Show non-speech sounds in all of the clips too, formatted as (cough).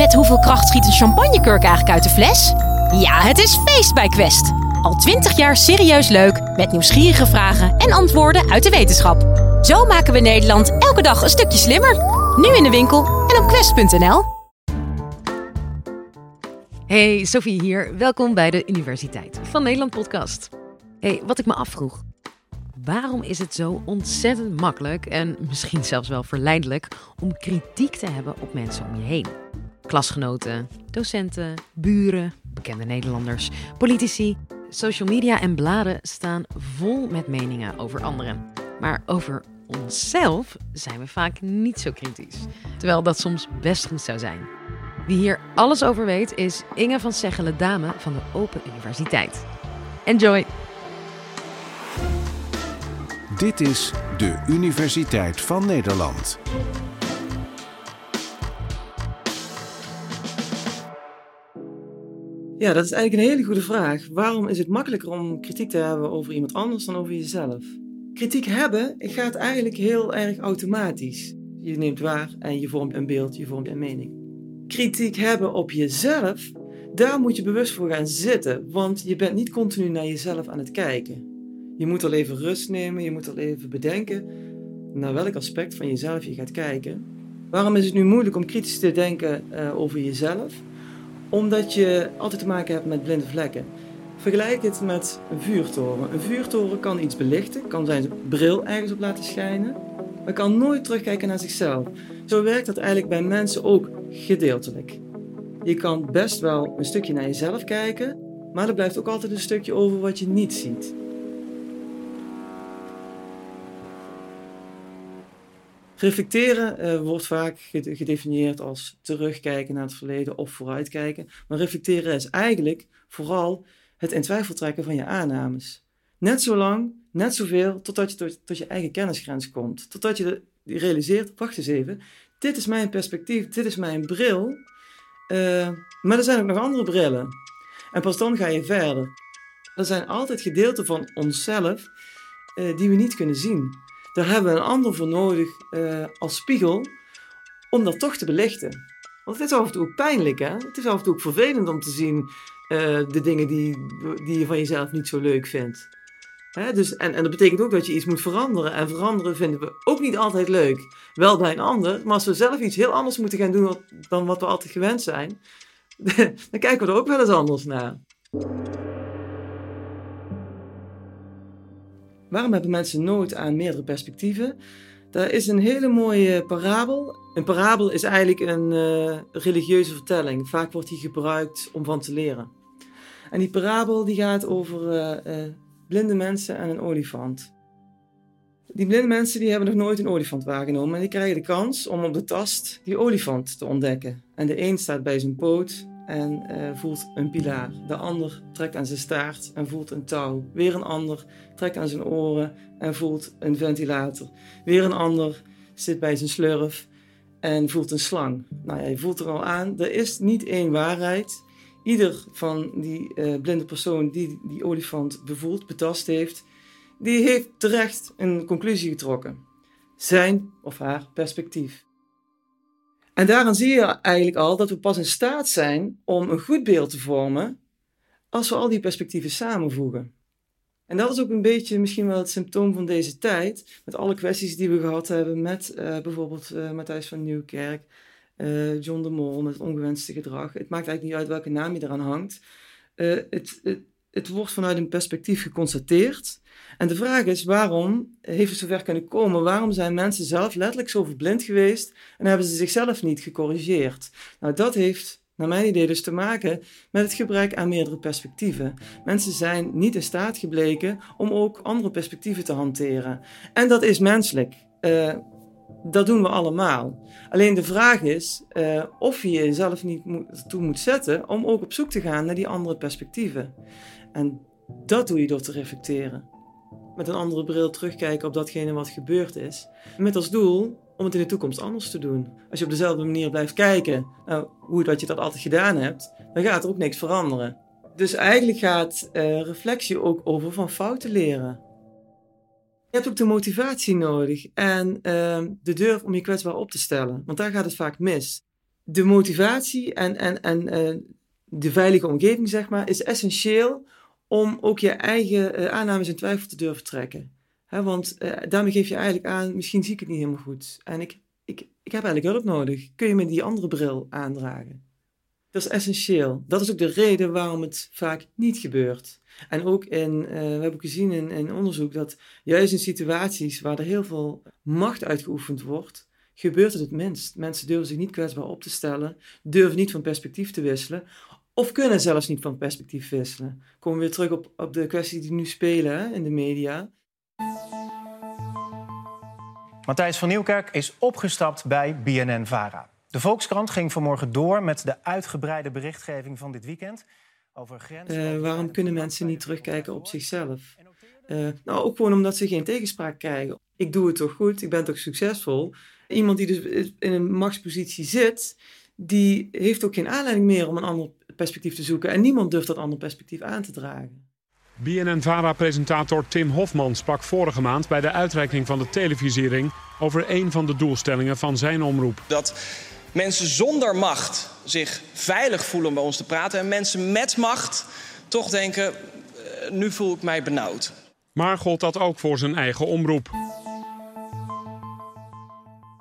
Met hoeveel kracht schiet een champagnekurk eigenlijk uit de fles? Ja, het is feest bij Quest. Al twintig jaar serieus leuk, met nieuwsgierige vragen en antwoorden uit de wetenschap. Zo maken we Nederland elke dag een stukje slimmer. Nu in de winkel en op quest.nl. Hey, Sophie hier. Welkom bij de Universiteit van Nederland podcast. Hey, wat ik me afvroeg. Waarom is het zo ontzettend makkelijk en misschien zelfs wel verleidelijk om kritiek te hebben op mensen om je heen? Klasgenoten, docenten, buren, bekende Nederlanders, politici. Social media en bladen staan vol met meningen over anderen. Maar over onszelf zijn we vaak niet zo kritisch. Terwijl dat soms best goed zou zijn. Wie hier alles over weet is Inge van Seggelen, dame van de Open Universiteit. Enjoy! Dit is de Universiteit van Nederland. Ja, dat is eigenlijk een hele goede vraag. Waarom is het makkelijker om kritiek te hebben over iemand anders dan over jezelf? Kritiek hebben gaat eigenlijk heel erg automatisch. Je neemt waar en je vormt een beeld, je vormt een mening. Kritiek hebben op jezelf, daar moet je bewust voor gaan zitten, want je bent niet continu naar jezelf aan het kijken. Je moet al even rust nemen, je moet al even bedenken naar welk aspect van jezelf je gaat kijken. Waarom is het nu moeilijk om kritisch te denken uh, over jezelf? Omdat je altijd te maken hebt met blinde vlekken. Vergelijk het met een vuurtoren. Een vuurtoren kan iets belichten, kan zijn bril ergens op laten schijnen, maar kan nooit terugkijken naar zichzelf. Zo werkt dat eigenlijk bij mensen ook gedeeltelijk. Je kan best wel een stukje naar jezelf kijken, maar er blijft ook altijd een stukje over wat je niet ziet. Reflecteren uh, wordt vaak gedefinieerd als terugkijken naar het verleden of vooruitkijken. Maar reflecteren is eigenlijk vooral het in twijfel trekken van je aannames. Net zo lang, net zoveel, totdat je tot, je eigen kennisgrens komt. Totdat je realiseert, wacht eens even, dit is mijn perspectief, dit is mijn bril. Uh, maar er zijn ook nog andere brillen. En pas dan ga je verder. Er zijn altijd gedeelten van onszelf uh, die we niet kunnen zien. Daar hebben we een ander voor nodig uh, als spiegel om dat toch te belichten. Want het is af en toe ook pijnlijk, hè? Het is af en toe ook vervelend om te zien uh, de dingen die, die je van jezelf niet zo leuk vindt. Hè? Dus, en, en dat betekent ook dat je iets moet veranderen. En veranderen vinden we ook niet altijd leuk. Wel bij een ander, maar als we zelf iets heel anders moeten gaan doen dan wat we altijd gewend zijn, (laughs) dan kijken we er ook wel eens anders naar. Waarom hebben mensen nood aan meerdere perspectieven? Daar is een hele mooie parabel. Een parabel is eigenlijk een uh, religieuze vertelling. Vaak wordt die gebruikt om van te leren. En die parabel die gaat over uh, uh, blinde mensen en een olifant. Die blinde mensen die hebben nog nooit een olifant waargenomen en die krijgen de kans om op de tast die olifant te ontdekken. En de een staat bij zijn poot en uh, voelt een pilaar. De ander trekt aan zijn staart en voelt een touw. Weer een ander trekt aan zijn oren en voelt een ventilator. Weer een ander zit bij zijn slurf en voelt een slang. Nou ja, je voelt er al aan, er is niet één waarheid. Ieder van die uh, blinde persoon die die olifant bevoelt, betast heeft, die heeft terecht een conclusie getrokken. Zijn of haar perspectief. En daaraan zie je eigenlijk al dat we pas in staat zijn om een goed beeld te vormen als we al die perspectieven samenvoegen. En dat is ook een beetje misschien wel het symptoom van deze tijd, met alle kwesties die we gehad hebben met uh, bijvoorbeeld uh, Matthijs van Nieuwkerk, uh, John de Mol met ongewenste gedrag. Het maakt eigenlijk niet uit welke naam je eraan hangt. Het, het wordt vanuit een perspectief geconstateerd. En de vraag is, waarom heeft het zover kunnen komen? Waarom zijn mensen zelf letterlijk zo verblind geweest en hebben ze zichzelf niet gecorrigeerd? Nou, dat heeft, naar mijn idee, dus te maken met het gebrek aan meerdere perspectieven. Mensen zijn niet in staat gebleken om ook andere perspectieven te hanteren. En dat is menselijk. Uh, dat doen we allemaal. Alleen de vraag is uh, of je jezelf niet moet, toe moet zetten om ook op zoek te gaan naar die andere perspectieven. En dat doe je door te reflecteren. Met een andere bril terugkijken op datgene wat gebeurd is. Met als doel om het in de toekomst anders te doen. Als je op dezelfde manier blijft kijken nou, hoe dat je dat altijd gedaan hebt, dan gaat er ook niks veranderen. Dus eigenlijk gaat uh, reflectie ook over van fouten leren. Je hebt ook de motivatie nodig en uh, de durf om je kwetsbaar op te stellen, want daar gaat het vaak mis. de motivatie en, en, en eh, de veilige omgeving, zeg maar, is essentieel om ook je eigen uh, aannames in twijfel te durven trekken. want uh, daarmee geef je eigenlijk aan, misschien zie ik het niet helemaal goed. En ik, ik, ik heb eigenlijk hulp nodig. Kun je me die andere bril aandragen? Dat is essentieel. Dat is ook de reden waarom het vaak niet gebeurt. En ook in, uh, we hebben gezien in, in onderzoek dat juist in situaties waar er heel veel macht uitgeoefend wordt, gebeurt het het minst. Mensen durven zich niet kwetsbaar op te stellen, durven niet van perspectief te wisselen, of kunnen zelfs niet van perspectief wisselen. Komen we weer terug op, op de kwesties die nu spelen hè, in de media. Matthijs van Nieuwkerk is opgestapt bij BNN-VARA. De Volkskrant ging vanmorgen door met de uitgebreide berichtgeving van dit weekend over grenzen. Uh, waarom kunnen mensen niet terugkijken op zichzelf? Uh, nou, ook gewoon omdat ze geen tegenspraak krijgen. Ik doe het toch goed, ik ben toch succesvol. Iemand die dus in een machtspositie zit, die heeft ook geen aanleiding meer om een ander perspectief te zoeken. En niemand durft dat andere perspectief aan te dragen. BNN-VARA-presentator Tim Hofman sprak vorige maand bij de uitreiking van de televisiering over een van de doelstellingen van zijn omroep. Dat mensen zonder macht zich veilig voelen om bij ons te praten en mensen met macht toch denken, eh, nu voel ik mij benauwd. Maar gold dat ook voor zijn eigen omroep.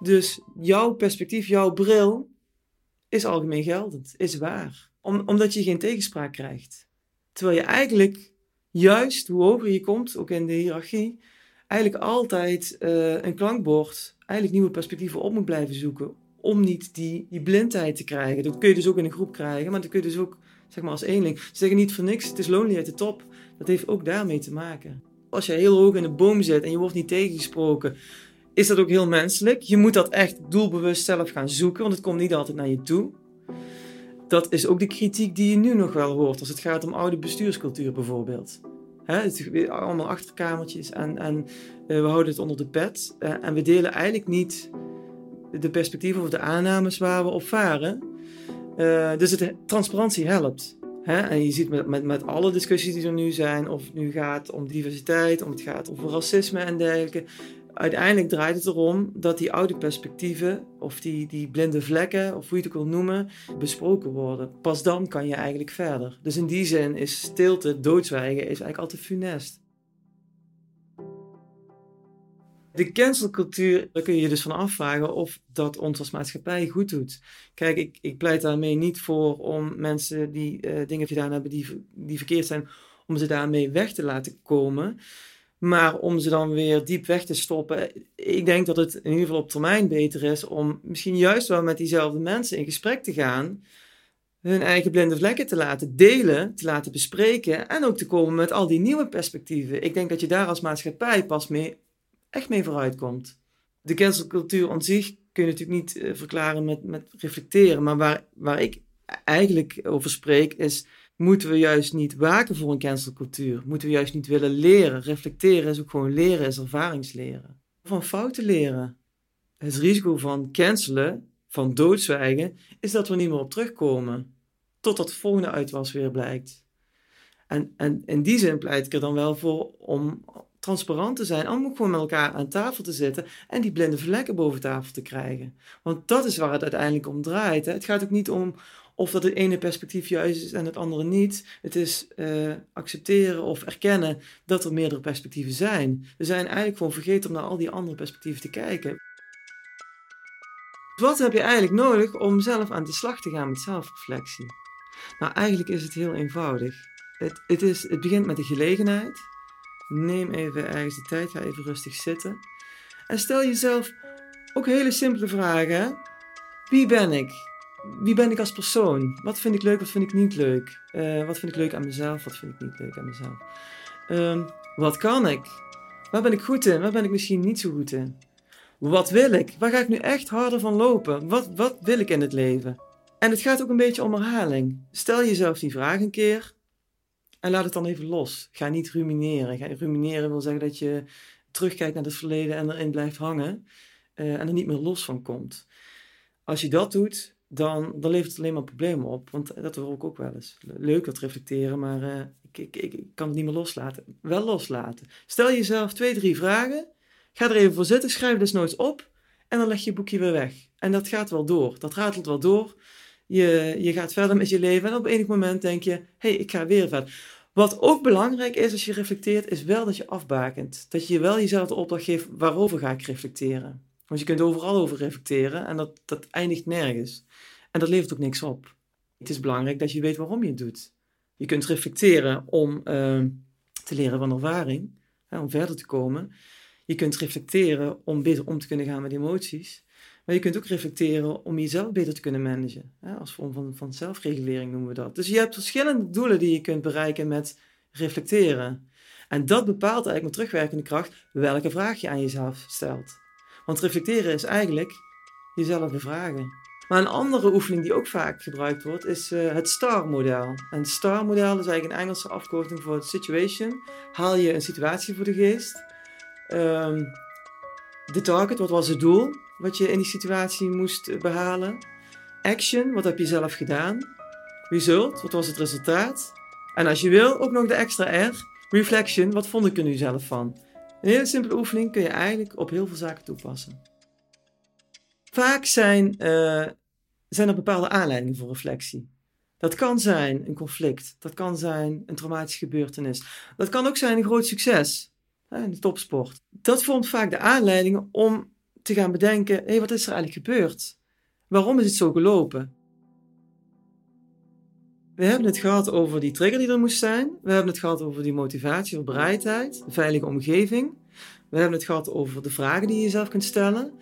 Dus jouw perspectief, jouw bril is algemeen geldend, is waar. Om, omdat je geen tegenspraak krijgt. Terwijl je eigenlijk juist, hoe hoger je komt, ook in de hiërarchie, eigenlijk altijd uh, een klankbord, eigenlijk nieuwe perspectieven op moet blijven zoeken. Om niet die, die blindheid te krijgen. Dat kun je dus ook in een groep krijgen, maar dat kun je dus ook zeg maar als eenling. Ze zeggen niet voor niks, het is lonely at de top. Dat heeft ook daarmee te maken. Als je heel hoog in een boom zit en je wordt niet tegengesproken, is dat ook heel menselijk. Je moet dat echt doelbewust zelf gaan zoeken, want het komt niet altijd naar je toe. Dat is ook de kritiek die je nu nog wel hoort als het gaat om oude bestuurscultuur bijvoorbeeld. Hè, het allemaal achterkamertjes en, en uh, we houden het onder de pet. Uh, en we delen eigenlijk niet de perspectieven of de aannames waar we op varen. Uh, dus het, transparantie helpt. En je ziet met, met, met alle discussies die er nu zijn, of het nu gaat om diversiteit, of het gaat over racisme en dergelijke uiteindelijk draait het erom dat die oude perspectieven, of die, die blinde vlekken, of hoe je het ook wil noemen, besproken worden. Pas dan kan je eigenlijk verder. Dus in die zin is stilte, doodzwijgen, is eigenlijk altijd funest. De cancelcultuur, daar kun je je dus van afvragen of dat ons als maatschappij goed doet. Kijk, ik, ik pleit daarmee niet voor om mensen die uh, dingen gedaan hebben die, die verkeerd zijn, om ze daarmee weg te laten komen. Maar om ze dan weer diep weg te stoppen, ik denk dat het in ieder geval op termijn beter is om misschien juist wel met diezelfde mensen in gesprek te gaan, hun eigen blinde vlekken te laten delen, te laten bespreken en ook te komen met al die nieuwe perspectieven. Ik denk dat je daar als maatschappij pas mee, echt mee vooruit komt. De cancelcultuur aan zich kun je natuurlijk niet uh, verklaren met, met reflecteren, maar waar, waar ik eigenlijk over spreek is Moeten we juist niet waken voor een cancelcultuur? Moeten we juist niet willen leren? Reflecteren is ook gewoon leren, is ervaringsleren. Van fouten leren. Het risico van cancelen, van doodzwijgen, is dat we niet meer op terugkomen. Totdat de volgende uitwas weer blijkt. En, en in die zin pleit ik er dan wel voor om transparant te zijn, om ook gewoon met elkaar aan tafel te zitten en die blinde vlekken boven tafel te krijgen. Want dat is waar het uiteindelijk om draait. Hè. Het gaat ook niet om, of dat het ene perspectief juist is en het andere niet. Het is uh, accepteren of erkennen dat er meerdere perspectieven zijn. We zijn eigenlijk gewoon vergeten om naar al die andere perspectieven te kijken. Wat heb je eigenlijk nodig om zelf aan de slag te gaan met zelfreflectie? Nou, eigenlijk is het heel eenvoudig. Het, het, is, het begint met de gelegenheid. Neem even ergens de tijd, ga even rustig zitten. En stel jezelf ook hele simpele vragen. Wie ben ik? Wie ben ik als persoon? Wat vind ik leuk, wat vind ik niet leuk? Uh, wat vind ik leuk aan mezelf, wat vind ik niet leuk aan mezelf? Um, wat kan ik? Waar ben ik goed in? Waar ben ik misschien niet zo goed in? Wat wil ik? Waar ga ik nu echt harder van lopen? Wat, wat wil ik in het leven? En het gaat ook een beetje om herhaling. Stel jezelf die vraag een keer en laat het dan even los. Ga niet rumineren. Ga, rumineren wil zeggen dat je terugkijkt naar het verleden en erin blijft hangen uh, en er niet meer los van komt. Als je dat doet, dan, dan levert het alleen maar problemen op. Want dat hoor ik ook wel eens. Leuk dat reflecteren, maar uh, ik, ik, ik, kan het niet meer loslaten. Wel loslaten. Stel jezelf twee, drie vragen. Ga er even voor zitten, schrijf desnoods op. En dan leg je je boekje weer weg. En dat gaat wel door. Dat ratelt wel door. Je, je gaat verder met je leven. En op enig moment denk je: hé, hey, ik ga weer verder. Wat ook belangrijk is als je reflecteert, is wel dat je afbakent. Dat je wel jezelf de opdracht geeft: waarover ga ik reflecteren? Want je kunt overal over reflecteren en dat, dat eindigt nergens. En dat levert ook niks op. Het is belangrijk dat je weet waarom je het doet. Je kunt reflecteren om uh, te leren van ervaring, hè, om verder te komen. Je kunt reflecteren om beter om te kunnen gaan met emoties. Maar je kunt ook reflecteren om jezelf beter te kunnen managen. Hè, als vorm van, van zelfregulering noemen we dat. Dus je hebt verschillende doelen die je kunt bereiken met reflecteren. En dat bepaalt eigenlijk met terugwerkende kracht welke vraag je aan jezelf stelt. Want reflecteren is eigenlijk jezelf bevragen. Maar een andere oefening die ook vaak gebruikt wordt, is uh, het STAR-model. En STAR-model is eigenlijk een Engelse afkorting voor situation. Haal je een situatie voor de geest. Um, target, wat was het doel wat je in die situatie moest behalen? Action, wat heb je zelf gedaan? Result, wat was het resultaat? En als je wil, ook nog de extra R. Reflection, wat vond ik er nu zelf van? Een hele simpele oefening kun je eigenlijk op heel veel zaken toepassen. Vaak zijn, uh, zijn er bepaalde aanleidingen voor reflectie. Dat kan zijn een conflict, dat kan zijn een traumatische gebeurtenis, dat kan ook zijn een groot succes in de topsport. Dat vormt vaak de aanleiding om te gaan bedenken: hé, hey, wat is er eigenlijk gebeurd? Waarom is het zo gelopen? We hebben het gehad over die trigger die er moest zijn. We hebben het gehad over die motivatie, of bereidheid, de veilige omgeving. We hebben het gehad over de vragen die je jezelf kunt stellen.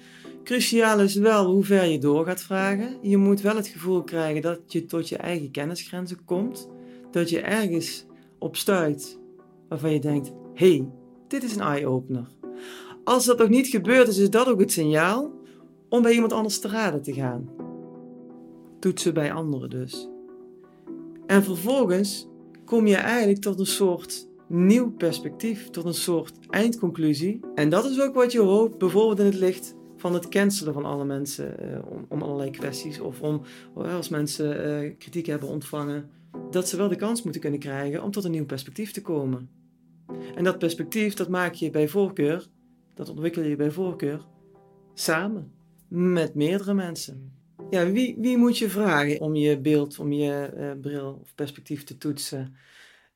Cruciaal is wel hoe ver je door gaat vragen. Je moet wel het gevoel krijgen dat je tot je eigen kennisgrenzen komt. Dat je ergens op stuit waarvan je denkt: hey, dit is een eye-opener. Als dat nog niet gebeurd is, is dat ook het signaal om bij iemand anders te raden te gaan. Toetsen bij anderen dus. En vervolgens kom je eigenlijk tot een soort nieuw perspectief, tot een soort eindconclusie. En dat is ook wat je hoopt, bijvoorbeeld in het licht van het cancelen van alle mensen uh, om, om, allerlei kwesties. Of om, uh, als mensen uh, kritiek hebben ontvangen, dat ze wel de kans moeten kunnen krijgen om tot een nieuw perspectief te komen. En dat perspectief, dat maak je bij voorkeur, dat ontwikkel je bij voorkeur samen, met meerdere mensen. Ja, wie, wie moet je vragen om je beeld, om je bril of perspectief te toetsen?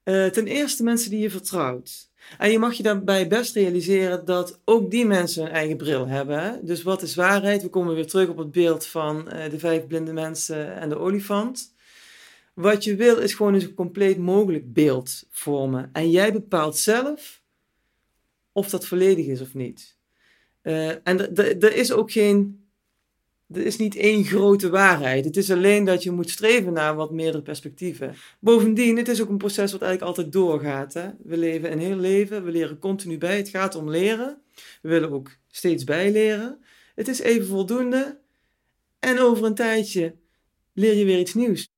ten eerste mensen die je vertrouwt. En je mag je daarbij best realiseren dat ook die mensen een eigen bril hebben. Dus wat is waarheid? We komen weer terug op het beeld van uh, de vijf blinde mensen en de olifant. Wat je wil is gewoon een compleet mogelijk beeld vormen. En jij bepaalt zelf of dat volledig is of niet. En er is ook geen er is niet één grote waarheid. Het is alleen dat je moet streven naar wat meerdere perspectieven. Bovendien, het is ook een proces wat eigenlijk altijd doorgaat. Hè? We leven een heel leven, we leren continu bij. Het gaat om leren. We willen ook steeds bijleren. Het is even voldoende. En over een tijdje leer je weer iets nieuws.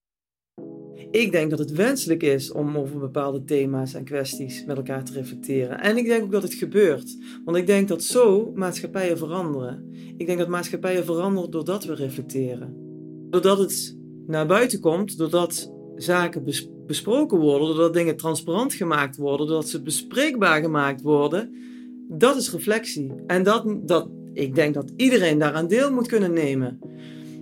Ik denk dat het wenselijk is om over bepaalde thema's en kwesties met elkaar te reflecteren. En ik denk ook dat het gebeurt. Want ik denk dat zo maatschappijen veranderen. Ik denk dat maatschappijen veranderen doordat we reflecteren. Doordat het naar buiten komt, doordat zaken besproken worden, doordat dingen transparant gemaakt worden, doordat ze bespreekbaar gemaakt worden. Dat is reflectie. En dat, dat, ik denk dat iedereen daaraan deel moet kunnen nemen.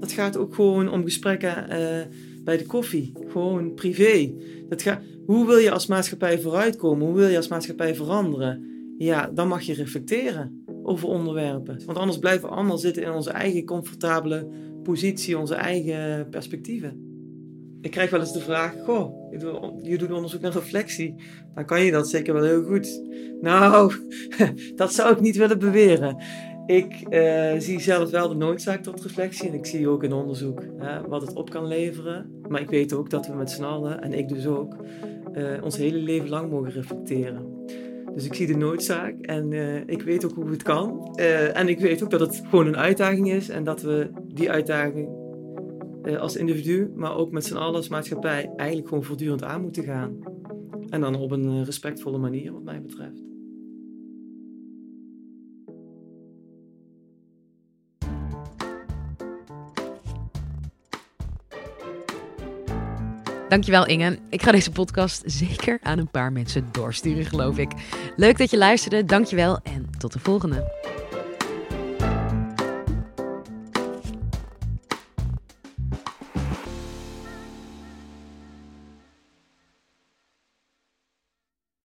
Dat gaat ook gewoon om gesprekken. Uh, bij de koffie. Gewoon privé. Dat ga, hoe wil je als maatschappij vooruitkomen? Hoe wil je als maatschappij veranderen? Ja, dan mag je reflecteren over onderwerpen. Want anders blijven we allemaal zitten in onze eigen comfortabele positie, onze eigen perspectieven. Ik krijg wel eens de vraag: Goh, je doet onderzoek naar reflectie. Dan kan je dat zeker wel heel goed. Nou, (laughs) dat zou ik niet willen beweren. Ik uh, zie zelf wel de noodzaak tot reflectie en ik zie ook in onderzoek hè, wat het op kan leveren. Maar ik weet ook dat we met z'n allen, en ik dus ook, uh, ons hele leven lang mogen reflecteren. Dus ik zie de noodzaak en uh, ik weet ook hoe het kan. en ik weet ook dat het gewoon een uitdaging is en dat we die uitdaging als individu, maar ook met z'n allen als maatschappij, eigenlijk gewoon voortdurend aan moeten gaan. En dan op een respectvolle manier, wat mij betreft. Dankjewel Inge. Ik ga deze podcast zeker aan een paar mensen doorsturen, geloof ik. Leuk dat je luisterde, dankjewel en tot de volgende.